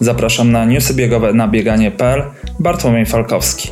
Zapraszam na newsy biegowe na bieganie.pl. Bartłomiej Falkowski.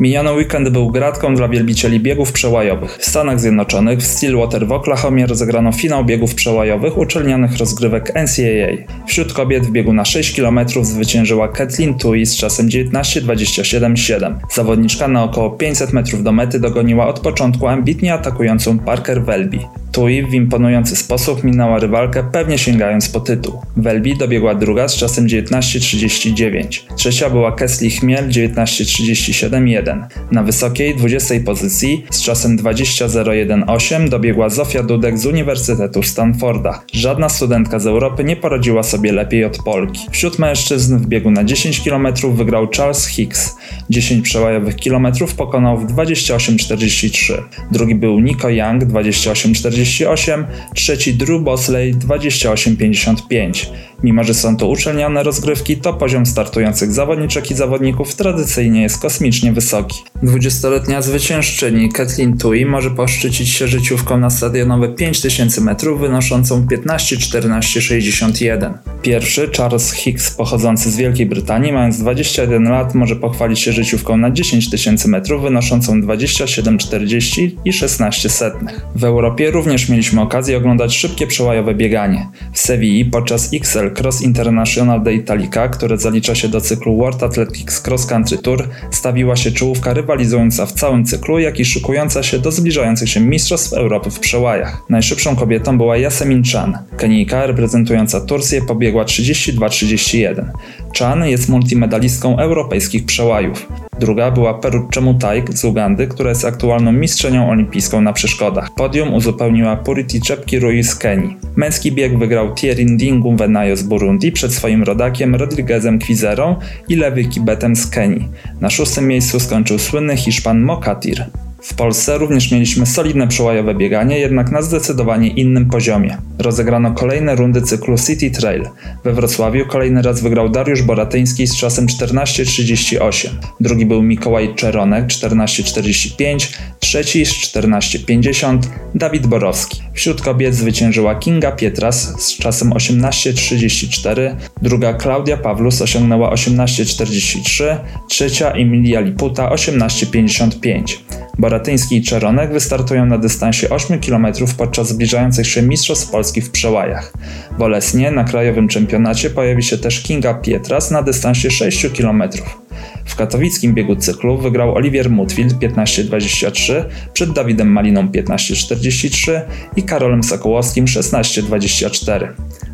Miniony weekend był gratką dla wielbicieli biegów przełajowych. W Stanach Zjednoczonych w Stillwater w Oklahomie rozegrano finał biegów przełajowych uczelnianych rozgrywek NCAA. Wśród kobiet w biegu na 6 km zwyciężyła Kathleen Tui z czasem 19.27.7. Zawodniczka na około 500 metrów do mety dogoniła od początku ambitnie atakującą Parker Welby. Tui w imponujący sposób minęła rywalkę, pewnie sięgając po tytuł. Welby dobiegła druga z czasem 19.39. Trzecia była Kesley Chmiel 19.37.1. Na wysokiej 20 pozycji z czasem 20.01.8 dobiegła Zofia Dudek z Uniwersytetu Stanforda. Żadna studentka z Europy nie poradziła sobie lepiej od Polki. Wśród mężczyzn w biegu na 10 km wygrał Charles Hicks. 10 przełajowych kilometrów pokonał w 28.43. Drugi był Nico Young 28.40 48, trzeci Drew Bosley 28,55. Mimo, że są to uczelniane rozgrywki, to poziom startujących zawodniczek i zawodników tradycyjnie jest kosmicznie wysoki. 20-letnia zwyciężczyni Kathleen Tui może poszczycić się życiówką na stadionowe 5000 metrów wynoszącą 15-14-61. Pierwszy, Charles Hicks pochodzący z Wielkiej Brytanii, mając 21 lat, może pochwalić się życiówką na 10 tysięcy metrów wynoszącą 27,40 i 16 setnych. W Europie również mieliśmy okazję oglądać szybkie przełajowe bieganie. W Sewilli podczas XL Cross International de Italica, które zalicza się do cyklu World Athletics Cross Country Tour, stawiła się czołówka rywalizująca w całym cyklu, jak i szykująca się do zbliżających się Mistrzostw Europy w przełajach. Najszybszą kobietą była Yasemin Chan. Kenijka reprezentująca Turcję pobiegła 32-31. Chan jest multimedalistką europejskich przełajów. Druga była Perucza Mutaik z Ugandy, która jest aktualną mistrzenią olimpijską na przeszkodach. Podium uzupełniła Purity Chepkirui z Kenii. Męski bieg wygrał Thierry Ndingu Venayo z Burundi przed swoim rodakiem Rodriguezem Quizerą i Lewy Kibetem z Kenii. Na szóstym miejscu skończył słynny Hiszpan Mokatir. W Polsce również mieliśmy solidne przełajowe bieganie, jednak na zdecydowanie innym poziomie. Rozegrano kolejne rundy cyklu City Trail. We Wrocławiu kolejny raz wygrał Dariusz Boratyński z czasem 14.38. Drugi był Mikołaj Czeronek 14.45, trzeci z 14.50 Dawid Borowski. Wśród kobiet zwyciężyła Kinga Pietras z czasem 18.34, druga Klaudia Pawlus osiągnęła 18.43, trzecia Emilia Liputa 18.55. Boratyński i Czeronek wystartują na dystansie 8 km podczas zbliżających się Mistrzostw Polski w przełajach. Bolesnie na krajowym czempionacie pojawi się też Kinga Pietras na dystansie 6 km. W katowickim biegu cyklu wygrał Olivier Mutfield 15.23 przed Dawidem Maliną 15.43 i Karolem Sokołowskim 16.24.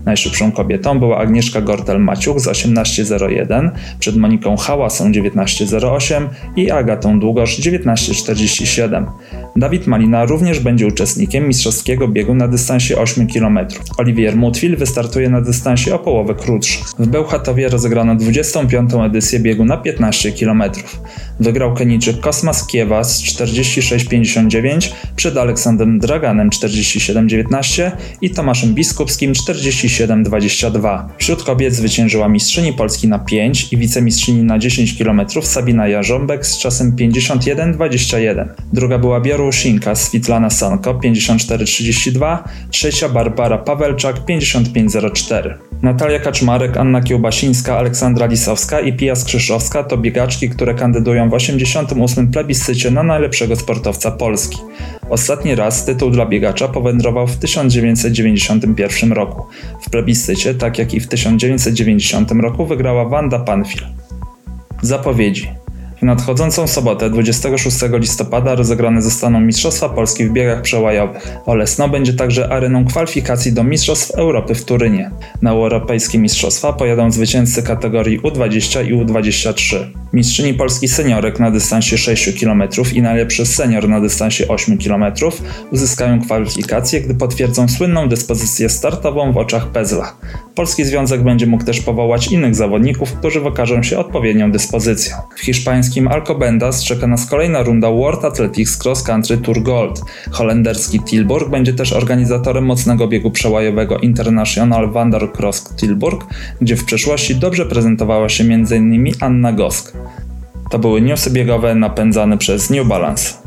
Najszybszą kobietą była Agnieszka Gortel-Maciuk z 18.01 przed Moniką Hałasą 19.08 i Agatą Długosz 19.47. Dawid Malina również będzie uczestnikiem mistrzowskiego biegu na dystansie 8 km. Olivier Mutwil wystartuje na dystansie o połowę krótszym. W Bełchatowie rozegrano 25. edycję biegu na 15 km. Wygrał Kenijczyk Kosmas Kiewa z 46,59 przed Aleksandrem Draganem 47,19 i Tomaszem Biskupskim 47,22. Wśród kobiet zwyciężyła mistrzyni Polski na 5 i wicemistrzyni na 10 km Sabina Jarząbek z czasem 51,21. Druga była Białoruszinka Switlana Sanko 54,32, trzecia Barbara Pawelczak 55,04. Natalia Kaczmarek, Anna Kiełbasińska, Aleksandra Lisowska i Pia Skrzyszowska to biegaczki, które kandydują w 88. plebiscycie na najlepszego sportowca Polski. Ostatni raz tytuł dla biegacza powędrował w 1991 roku. W plebiscycie, tak jak i w 1990 roku, wygrała Wanda Panfil. Zapowiedzi. W nadchodzącą sobotę 26 listopada rozegrane zostaną Mistrzostwa Polski w biegach przełajowych. Olesno będzie także areną kwalifikacji do Mistrzostw Europy w Turynie. Na europejskie mistrzostwa pojadą zwycięzcy kategorii U20 i U23. Mistrzyni Polski seniorek na dystansie 6 km i najlepszy senior na dystansie 8 km uzyskają kwalifikacje, gdy potwierdzą słynną dyspozycję startową w oczach Pezla. Polski Związek będzie mógł też powołać innych zawodników, którzy wykażą się odpowiednią dyspozycją. W hiszpańskim Alcobendas czeka nas kolejna runda World Athletics Cross Country Tour Gold. Holenderski Tilburg będzie też organizatorem mocnego biegu przełajowego International Wander Cross Tilburg, gdzie w przeszłości dobrze prezentowała się m.in. Anna Gosk. To były newsy biegowe napędzane przez New Balance.